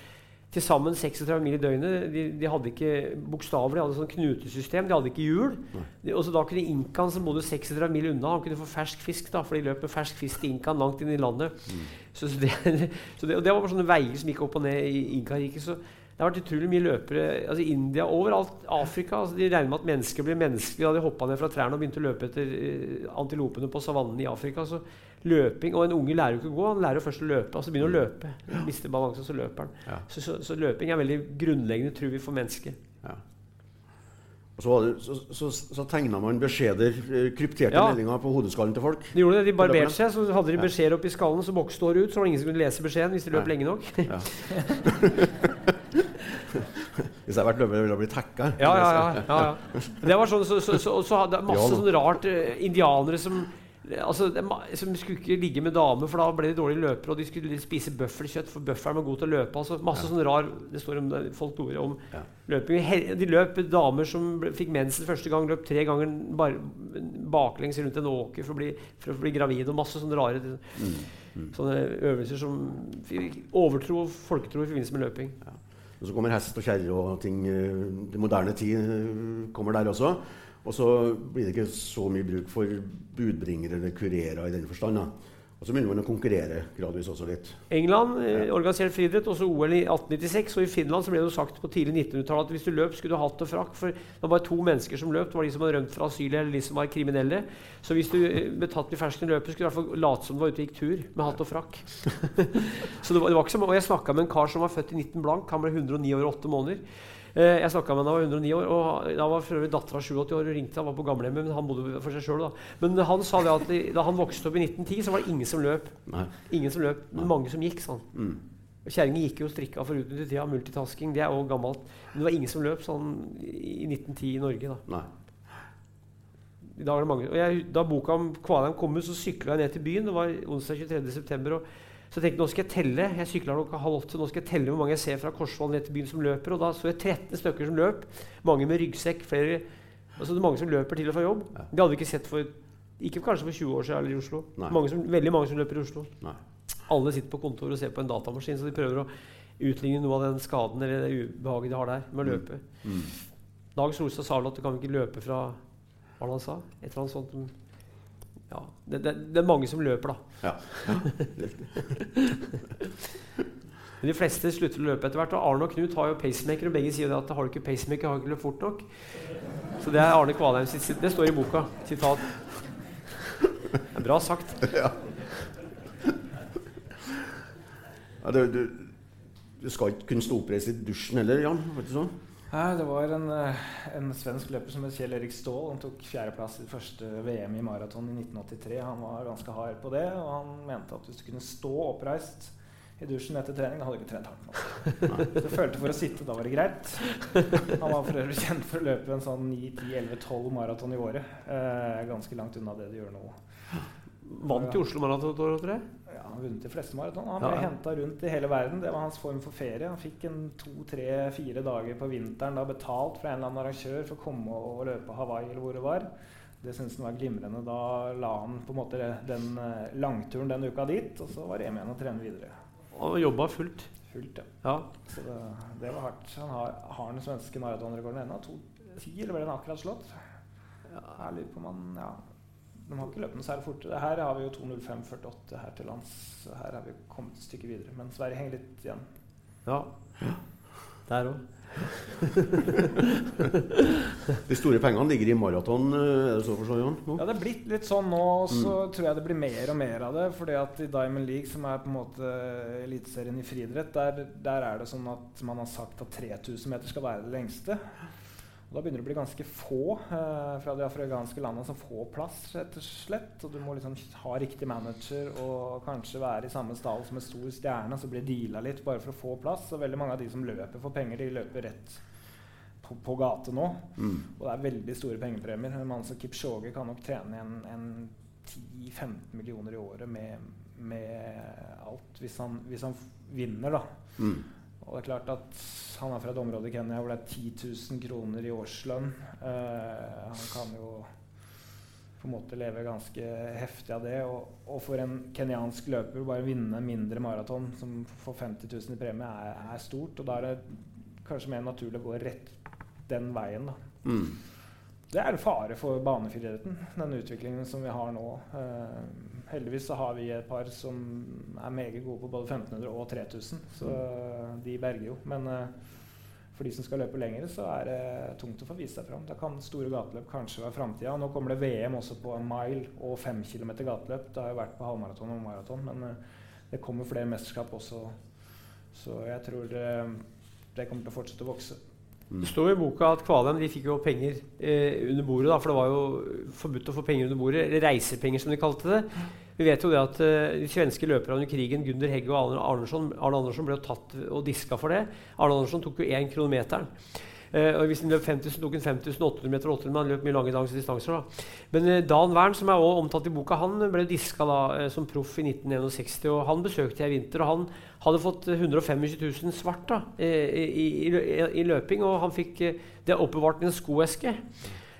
C: til sammen 36 mil i døgnet. De, de hadde ikke bokstaver, de hadde sånn knutesystem. De hadde ikke hjul. De, og så da kunne inkaen som bodde 36 mil unna, han kunne få fersk fisk, da, for de løp med fersk fisk til inkaen langt inn i landet. Mm. Så, så, det, så det, og det var bare sånne veier som gikk opp og ned i Inkariket. Det har vært utrolig mye løpere altså India, overalt. Afrika. Altså de regner med at mennesker blir menneskelige da de hoppa ned fra trærne og begynte å løpe etter uh, antilopene på savannen i Afrika. Så løping, Og en unge lærer jo ikke å gå, han lærer jo først å løpe. altså begynner å løpe. Mister balansen, så løper han. Ja. Så, så, så, løping er veldig grunnleggende, tror vi, for mennesket. Ja.
B: Så, så, så, så tegna man beskjeder, eh, krypterte ja. meldinger på hodeskallen til folk.
C: De gjorde det, de barberte seg, så hadde de beskjeder oppi skallen som vokste år ut. Så var det ingen som kunne lese beskjeden hvis de løp lenge nok. Ja.
B: hvis jeg hadde vært løve, ville jeg blitt hacka.
C: Ja, ja, ja, ja, Det var sånn, så, så, så, så hadde masse sånn rart uh, indianere som Altså, som skulle ikke ligge med damer, for da ble de dårlige løpere. Og de skulle spise bøffelkjøtt, for bøffelen var god til å løpe. Altså, masse sånn rar Det står om det, folklore om
B: Ja.
C: løping. De løp damer som ble, fikk mensen første gang, løp tre ganger bar, baklengs rundt en åker for å bli, for å bli gravid. Og masse sånne rare
B: Mm.
C: sånne øvelser som overtro og folketro i forbindelse med løping.
B: Og så kommer hest og kjerre og ting. eh, Det moderne tid eh, kommer der også. Og så blir det ikke så mye bruk for budbringere eller kurerer i den forstand. Og så begynner man å konkurrere gradvis også litt.
C: England ja. organiserte friidrett, også OL i 1896. Og i Finland så ble det jo sagt på tidlig 1900-tallet at hvis du løp, skulle du ha hatt og frakk. For det var bare to mennesker som løp. Det var de som hadde rømt fra asyl, eller de som var kriminelle. Så hvis du eh, ble tatt i fersken i løpet, skulle du i hvert fall late som du var ute og gikk tur med hatt og frakk. så det var, det var ikke så, Og jeg snakka med en kar som var født i 19 blank. Han ble 109 år og 8 måneder. Eh, jeg snakka med han da han var 109 år, og da var for øvrig dattera 87 år og ringte. Han var på gamlehjemmet, men han bodde for seg sjøl. Men han sa det at da han vokste opp i 1910, så var det ingen som løp.
B: Nei.
C: Ingen som løp, men mange som gikk. sånn.
B: Mm.
C: Og Kjerringer gikk jo strikka for utnyttet tida. Multitasking. Det er jo gammelt. Men det var ingen som løp sånn i 1910 i Norge. da.
B: Nei.
C: Og jeg, da boka om Kvalheim kom ut, så sykla jeg ned til byen. Det var onsdag 23. september, jeg tenkte nå skal jeg telle. Jeg sykla klokka halv åtte. Nå skal jeg telle hvor mange jeg ser fra Korsvoll ned til byen som løper. Og da så jeg 13 stykker som løp. Mange med ryggsekk. flere, altså det er Mange som løper til og fra jobb.
B: Ja.
C: Det hadde vi ikke sett for ikke kanskje for 20 år siden eller i Oslo. Mange som, veldig mange som løper i Oslo.
B: Nei.
C: Alle sitter på kontoret og ser på en datamaskin, så de prøver å utligne noe av den skaden eller det ubehaget de har der med å
B: Mm.
C: løpe.
B: Mm.
C: Dag Solstad sa vel at du kan ikke løpe fra Hva han sa? Et eller annet sånt ja, det, det, det er mange som løper, da.
B: Ja.
C: Men de fleste slutter å løpe etter hvert. Og Arne og Knut har jo pacemaker, og begge sier at har du ikke pacemaker, har du ikke løpt fort nok. Så det er Arne Kvalheim sitt sitat. Det står i boka. Sitat. Bra sagt.
B: ja, ja du, du skal ikke kunne stå oppreist i dusjen heller, Jan? Vet du sånn?
D: Nei, det var en, eh, en svensk løper som het Kjell Erik Ståhl. Han tok fjerdeplass i det første VM i maraton i 1983. Han var ganske hard på det, og han mente at hvis du kunne stå oppreist i dusjen etter trening, da hadde du ikke trent hardt nok. du jeg følte for å sitte, da var det greit. Han var for øvrig kjent for å løpe en sånn 9-10-11-12 maraton i året. Eh, ganske langt unna det de gjør nå.
C: Vant i Oslo Maraton, tror jeg.
D: Ja, han har vunnet de fleste maraton. Han ble
C: ja.
D: henta rundt i hele verden. Det var hans form for ferie. Han fikk en to, tre, fire dager på vinteren da betalt fra en eller annen arrangør for å komme og løpe Hawaii eller hvor det var. Det syntes han var glimrende. Da la han på en måte den eh, langturen den uka dit, og så var det hjem igjen og trene videre.
C: Og jobba fullt.
D: Fullt, ja.
C: Ja.
D: Så det, det var hardt. Han har, har den svenske maratonrekorden ennå. 2.10, eller ble den akkurat slått? Jeg lurer på om han Ja. De har ikke løpt noe særlig fortere. Her har vi jo 2.05,48 her til lands. Så her har vi kommet et stykke videre. Men Sverige henger litt igjen.
C: ja. Der òg.
B: De store pengene ligger i maraton, eh, er det så for Jan?
D: Ja, det er blitt litt sånn nå, så tror jeg det blir mer og mer av det. fordi at i Diamond League, som er på en måte eliteserien i friidrett, der, der er det sånn at man har sagt at 3000 meter skal være det lengste. Og da begynner det å bli ganske få eh, fra de afrikanske landene som får plass, rett og slett. Og du må liksom ha riktig manager og kanskje være i samme stall som en stor stjerne, så blir deala litt bare for å få plass. Og veldig mange av de som løper for penger, de løper rett på, på gate nå.
B: Mm.
D: Og det er veldig store pengepremier. En mann som Kipchoge kan nok tjene en, en 10-15 millioner i året med, med alt, hvis han, hvis han vinner, da.
B: Mm.
D: Og det er klart at han er fra et område i Kenya hvor det er 10 000 kroner i årslønn. Eh, han kan jo på en måte leve ganske heftig av det. Og, og for en kenyansk løper bare vinne mindre maraton som får 50 000 i premie, er, er stort. Og da er det kanskje mer naturlig å gå rett den veien, da.
B: Mm.
D: Det er en fare for banefriidretten, den utviklingen som vi har nå. Eh, heldigvis så har vi et par som er meget gode på både 1500 og 3000, så de berger jo. Men eh, for de som skal løpe lenger, så er det tungt å få vise seg fram. Da kan store gateløp kanskje være framtida. Nå kommer det VM også på en mile og 5 km gateløp. Det har jo vært på halvmaraton og maraton, men eh, det kommer flere mesterskap også. Så jeg tror det, det kommer til å fortsette å vokse.
C: Det står jo i boka at Kvalheim de fikk jo penger eh, under bordet. Da, for det var jo forbudt å få penger under bordet. Eller reisepenger, som de kalte det. Vi vet jo det at eh, de svenske løperne under krigen, Gunder Hegge og Arne Andersson, Arne Andersson ble jo tatt og diska for det. Arne Andersson tok jo én kilometeren. Eh, og hvis han løp 5000, tok han 5800 meter og 800, men han løp mye lange distanser. da. Men eh, Dan Wern, som er også omtalt i boka, han ble diska da, eh, som proff i 1961. og Han besøkte jeg i vinter, og han hadde fått 125 000 svart da, i, i, i, løping. Og han fikk det oppbevart i en skoeske.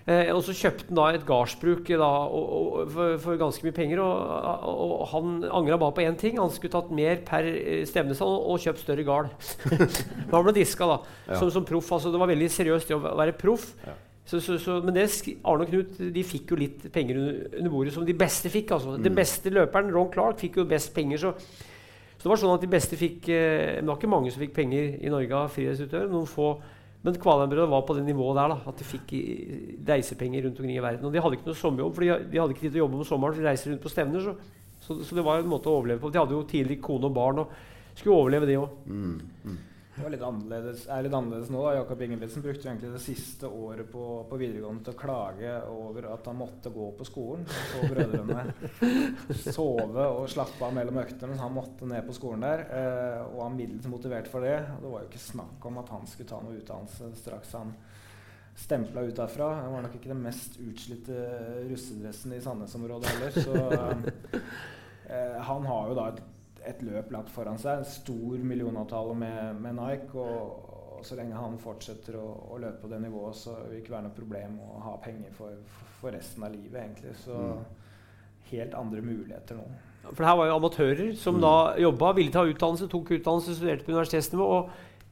C: Eh, og så kjøpte han da et gardsbruk eh, da, og, og, for, for ganske mye penger. Og, og, han angra bare på én ting. Han skulle tatt mer per eh, stevnesal og, kjøpt større gard. han ble diska da,
B: Ja.
C: som, som proff. Altså, det var veldig seriøst det å være proff.
B: Ja.
C: Så, så, så, men det, Arne og Knut de fikk jo litt penger under, under bordet, som de beste fikk. altså. Den beste løperen, Ron Clark, fikk jo best penger. Så, så det var sånn at de beste fikk eh, det var ikke mange som fikk penger i Norge av friidrettsutøvere. Noen få. Men Kvalheim-brødrene var på det nivået der. da, At de fikk reisepenger rundt omkring i verden. Og de hadde ikke noe sommerjobb, for de, de hadde ikke tid til å jobbe om sommeren. for de reiser rundt på stevner, så, så, så det var en måte å overleve på. De hadde jo tidlig kone og barn og skulle overleve, det òg.
B: Mm. Mm.
D: Det var litt annerledes, er litt annerledes nå. da. Jakob Ingebrigtsen brukte jo egentlig det siste året på, på videregående til å klage over at han måtte gå på skolen. Så brødrene sove og slappe av mellom øktene, mens han måtte ned på skolen der. Eh, og han middels motivert for det. Og det var jo ikke snakk om at han skulle ta noe utdannelse straks han stempla ut derfra. Han var nok ikke den mest utslitte russedressen i Sandnes-området heller. Så eh, han har jo da et, et løp lagt foran seg. En stor millionavtale med, med Nike. Og, og så lenge han fortsetter å, å løpe på det nivået, så vil det ikke være noe problem å ha penger for, for resten av livet, egentlig. Så helt andre muligheter nå.
C: For det her var jo amatører som
B: Mm.
C: da jobba, ville ta utdannelse, tok utdannelse, studerte på universitetsnivå og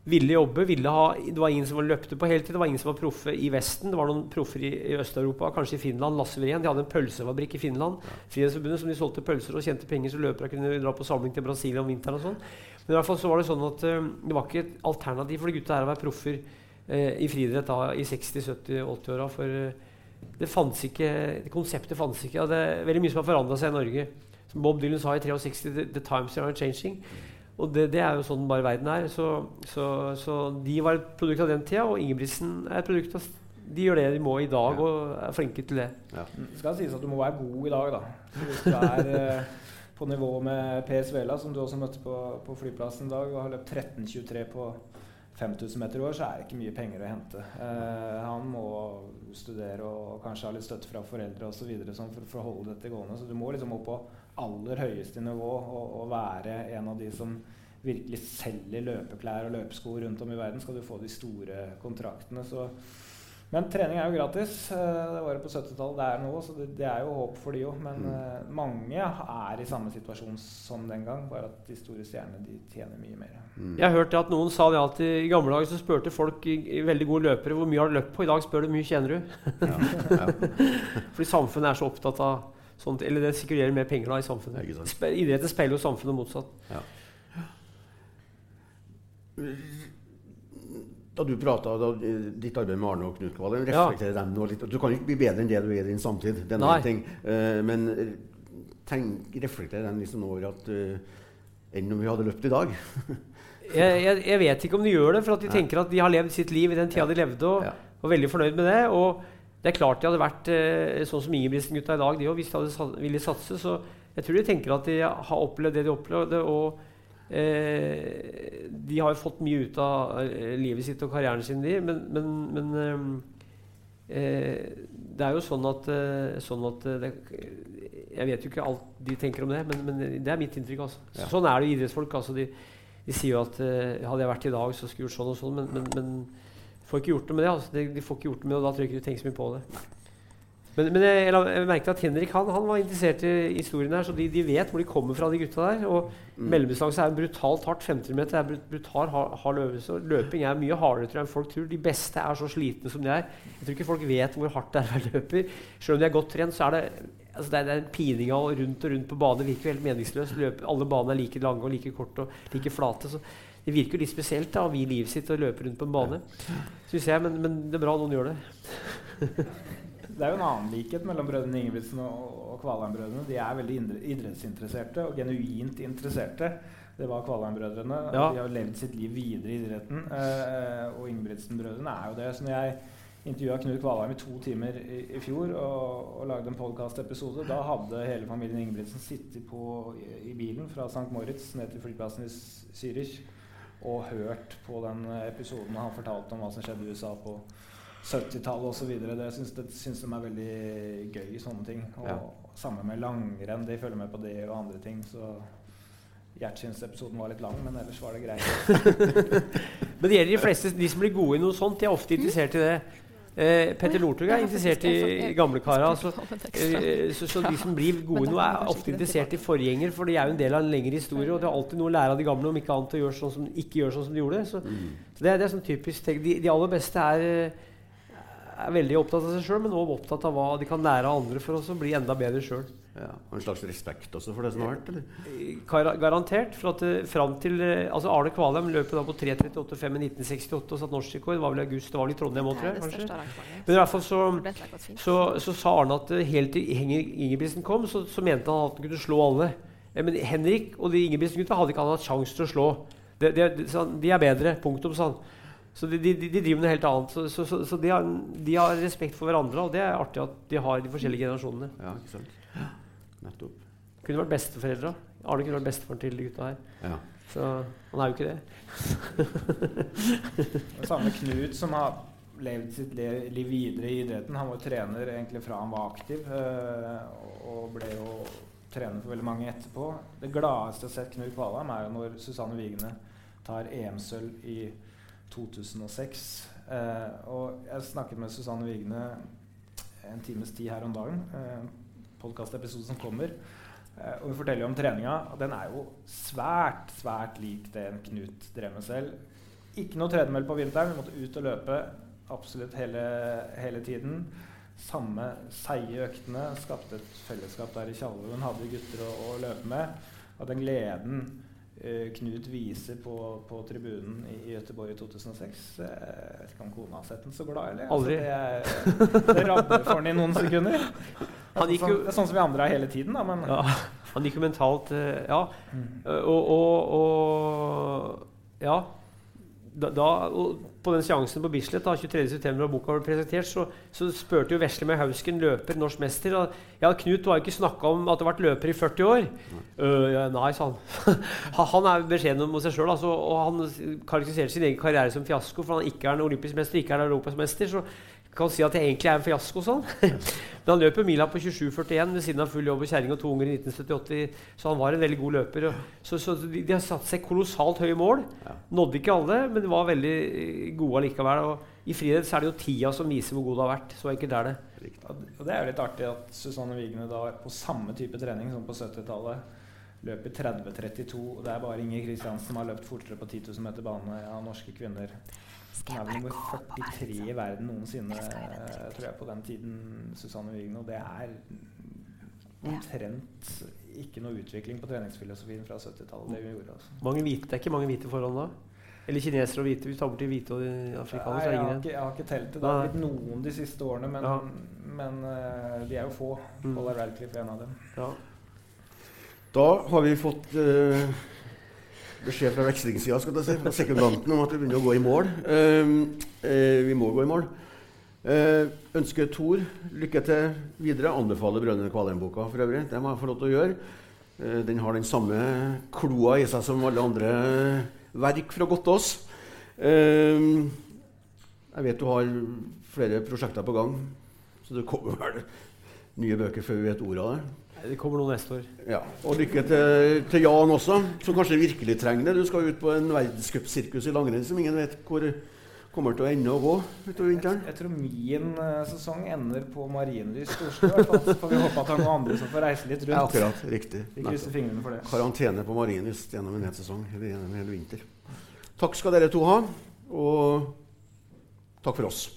C: ville jobbe. ville ha, Det var ingen som løpte på heltid, det var ingen som var proffe i Vesten. Det var noen proffer i, i Øst-Europa, kanskje i Finland. Lasse Wirén. De hadde en pølsefabrikk i Finland. Frihetsforbundet som de solgte pølser og tjente penger, så løpere kunne dra på samling til Brasil om vinteren og sånn. Men i hvert fall så var det sånn at uh, det var ikke et alternativ for de gutta her å være proffer uh, i friidrett da, i 60-, 70-, 80-åra. For uh, det fantes ikke, det konseptet fantes ikke. og Det er veldig mye som har forandra seg i Norge. Som Bob Dylan sa i 63, the, the times are changing. Og det, det er jo sånn bare verden er. Så, så, så de var et produkt av den tida, og Ingebrigtsen er et produkt av De gjør det de må i dag,
B: Ja.
C: og er flinke til det.
D: Det skal sies at du må være god i dag, da. Hvis du er eh, på nivå med Per Svela, som du også møtte på, på flyplassen i dag, og har løpt 13,23 på 5000 meter i år, så er det ikke mye penger å hente. Eh, han må studere og kanskje ha litt støtte fra foreldre osv. Sånn for, for å holde dette gående. Så du må liksom opp på aller høyeste nivå og, og være en av de som virkelig selger løpeklær og løpesko rundt om i verden, skal du få de store kontraktene. Så men trening er jo gratis. Eh, Det var jo på 70-tallet. Det er nå, så det, det er jo håp for de òg. Men
B: Mm.
D: eh, mange er i samme situasjon som den gang, bare at de store stjernene de tjener mye mer.
B: Mm.
C: Jeg hørte at noen sa det at i gamle dager så spurte folk i, i veldig gode løpere hvor mye har du løpt på. I dag spør du hvor mye tjener du.
B: Ja. Ja.
C: Fordi samfunnet er så opptatt av sånt, eller det sirkulerer mer penger da i samfunnet. Spe- Idretten speiler jo samfunnet motsatt.
B: Da du prata om ditt arbeid med Arne og Knut Kvalen,
C: Ja.
B: dem nå litt? Du kan jo ikke bli bedre enn det du er i din samtid. Det er
C: Nei.
B: ting. Uh, men eh, tenk, reflekterer dem liksom over at uh, Enn om vi hadde løpt i dag?
C: Jeg, jeg, jeg vet ikke om de gjør det, for at de
B: Nei.
C: tenker at de har levd sitt liv i den tida
B: Ja.
C: de levde, og
B: Ja.
C: var veldig fornøyd med det. Og det er klart de hadde vært eh, sånn som Ingebrigtsen-gutta i dag, de òg, hvis de hadde ville satse. Så jeg tror de tenker at de har opplevd det de opplevde. og eh, de har jo fått mye ut av eh, livet sitt og karrieren sin, de, men, men, men eh, eh, det er jo sånn at, eh, sånn at det, Jeg vet jo ikke alt de tenker om det, men, men det er mitt inntrykk. Altså.
B: Ja.
C: Sånn er det jo idrettsfolk. Altså, de, de sier jo at hadde jeg vært i dag, så skulle jeg gjort sånn og sånn, men, men, men får ikke gjort noe med det. Altså. De, de får ikke gjort noe med det, og da tror jeg ikke tenke så mye på det. Men, men jeg, jeg, jeg merket at Henrik han, han var interessert i historien her, så de, de vet hvor de kommer fra, de gutta der. Og
B: Mm.
C: mellomdistanse er brutalt hardt. 50 meter er brut, brutal hard, hard øvelse. Løping er mye hardere tror jeg, enn folk tror. De beste er så slitne som de er. Jeg tror ikke folk vet hvor hardt det er å være løper. Selv om de er godt trent, så er det altså det er, det er en pining av rundt og rundt på bane. Virker helt meningsløst. Alle banene er like lange og like korte og like flate. så det virker litt spesielt da, å vie livet sitt og løpe rundt på en bane. Synes jeg, men, men det er bra noen gjør det.
D: Det er jo en annen likhet mellom brødrene Ingebrigtsen og, og Kvalheim-brødrene. De er veldig idrettsinteresserte og genuint interesserte. Det var Kvalheim-brødrene.
C: Ja.
D: De har levd sitt liv videre i idretten. Eh, og Ingebrigtsen-brødrene er jo det. Så når jeg intervjua Knut Kvalheim i to timer i, i fjor og, og lagde en podkastepisode, da hadde hele familien Ingebrigtsen sittet på, i, i bilen fra St. Moritz ned til flyplassen i Zürich og hørt på den episoden han fortalte om hva som skjedde i USA på 70-tallet osv. Det syns, det syns de er veldig gøy, sånne ting. Og
B: Ja.
D: sammen med langrenn. De følger med på det og andre ting. Så Gjertsyns-episoden var litt lang, men ellers var det greit.
C: Men det gjelder de fleste, de som blir gode i noe sånt, de er ofte interessert i det. Eh, Petter Northug er interessert i gamlekara. Så, eh, så, så de som blir gode nå, er ofte interessert i forgjenger, for de er jo en del av en lengre historie. Og det er alltid noe å lære av de gamle, om ikke annet å gjøre sånn som, ikke gjøre sånn som de gjorde. Så, så det, er- det er sånn typisk de, de aller beste er, eh, er veldig opptatt av seg sjøl, men også opptatt av hva de kan lære av andre for å bli enda bedre sjøl.
B: Ja, og En slags respekt også for det som har vært? eller?
C: Garantert. For at eh, fram til eh, altså Arne Kvalheim løp da på 3.38,5 i 1968 og satt norsk rekord. Det var vel i august, det var vel i Trondheim òg, tror jeg. kanskje. Men i hvert fall så, så, så sa Arne at eh, helt til Ingebrigtsen kom, så, så mente han at han kunne slå alle. Men Henrik og de Ingebrigtsen-gutta hadde ikke hatt sjanse til å slå. De, de, de, de er bedre. Punktum, sa han. Så de, de, de driver med noe helt annet. Så, så, så, så de, har, de har respekt for hverandre, og det er artig at de har de forskjellige generasjonene.
B: Ja, ikke sant? Nettopp.
C: Kunne vært besteforeldre. Arne kunne vært bestefaren til de gutta her.
B: Ja.
C: Så han er jo ikke det.
D: Det samme Knut, som har levd sitt liv videre i idretten. Han var trener egentlig fra han var aktiv, eh, og ble jo trener for veldig mange etterpå. Det gladeste jeg har sett Knut Kvalheim, er jo når Susanne Wigene tar EM-sølv i 2006. Eh, og jeg snakket med Susanne Wigne en times tid her om dagen. Eh, Podkastepisoden som kommer. Eh, og hun forteller jo om treninga. og Den er jo svært, svært lik det en Knut drev med selv. Ikke noe tredemøll på vinteren. Vi måtte ut og løpe absolutt hele, hele tiden. Samme seige øktene. Skapte et fellesskap der i Tjalve. Hun hadde gutter å, å løpe med. Og den gleden Knut viser på, på tribunen i, Gøteborg Göteborg i 2006 eh, Jeg vet ikke om kona har sett den så glad, eller?
C: Aldri.
D: Altså, det, er- det rabler for den i noen sekunder.
C: Han gikk
D: sånn,
C: jo-
D: det er sånn som vi andre er hele tiden, da, men
C: Ja, han gikk jo mentalt eh, Ja.
D: Mm.
C: Eh, Og, og, og Ja. Da, da, på den seansen på Bislett da, 23.9. da boka ble presentert, så, så spurte jo Vesle med Hausken, løper, norsk mester og, Ja, Knut du har jo ikke snakka om at det har vært løper i 40 år. «Øh, ja, nei, sa han. Han- er beskjeden mot seg sjøl, altså, og han karakteriserer sin egen karriere som fiasko, for han ikke er en olympisk mester, ikke er en europamester. Så kan si at jeg egentlig er en fiasko. sånn. Men han løper mila på 27,41 ved siden av full jobb og kjerring og to unger i 1978. Så han var en veldig god løper. Og, så så de, de har satt seg kolossalt høye mål. Nådde ikke alle, men de var veldig eh, gode allikevel. Og i friidrett er det jo tida som viser hvor god det har vært. Så enkelt er det.
D: Og og det er jo litt artig at Susanne Wigne da på samme type trening som på 70-tallet løper 30-32. og Det er bare Inger Kristiansen som har løpt fortere på 10 000 meter bane av norske kvinner. Hun er nummer 43 i verden noensinne, jeg tror jeg, på den tiden, Susanne Wigne. Og det er omtrent ikke noe utvikling på treningsfilosofien fra 70-tallet. det hun gjorde. Altså.
C: Mange hvite, det er ikke mange hvite forhold da. Eller kinesere og hvite. Vi tar bort de hvite og de
D: Nei,
C: afrikanere. så er
D: jeg, har ikke, jeg har ikke telt det. Det har blitt noen de siste årene, men,
C: Ja.
D: men uh, de er jo få.
C: Mm.
D: Paula Radcliffe er en av dem.
C: Ja.
B: Da har vi fått eh, beskjed fra vekslingssida skal jeg si, fra sekundanten om at vi begynner å gå i mål. Uh, uh, vi må gå i mål. Uh, ønsker Tor lykke til videre. Anbefaler Brønnøy Kvalheim-boka for øvrig. Det må jeg få lov til å gjøre. Uh, den har den samme kloa i seg som alle andre verk fra Gottaas. Uh, jeg vet du har flere prosjekter på gang, så det kommer vel nye bøker før vi vet ordet av det.
C: Det kommer noe neste år.
B: Ja, Og lykke til, til Jan også, som kanskje virkelig trenger det. Du skal ut på en verdenscupsirkus i langrenn som ingen vet hvor kommer til å ende og gå utover vinteren.
D: Jeg tror min uh, sesong ender på Marienlyst i Oslo. Så får vi håpe at det er noen andre som får reise litt rundt.
B: Ja, akkurat. Riktig.
D: Vi krysser fingrene for det.
B: Karantene på Marienlyst gjennom en hel sesong. Eller gjennom en hel vinter. Takk skal dere to ha, og takk for oss.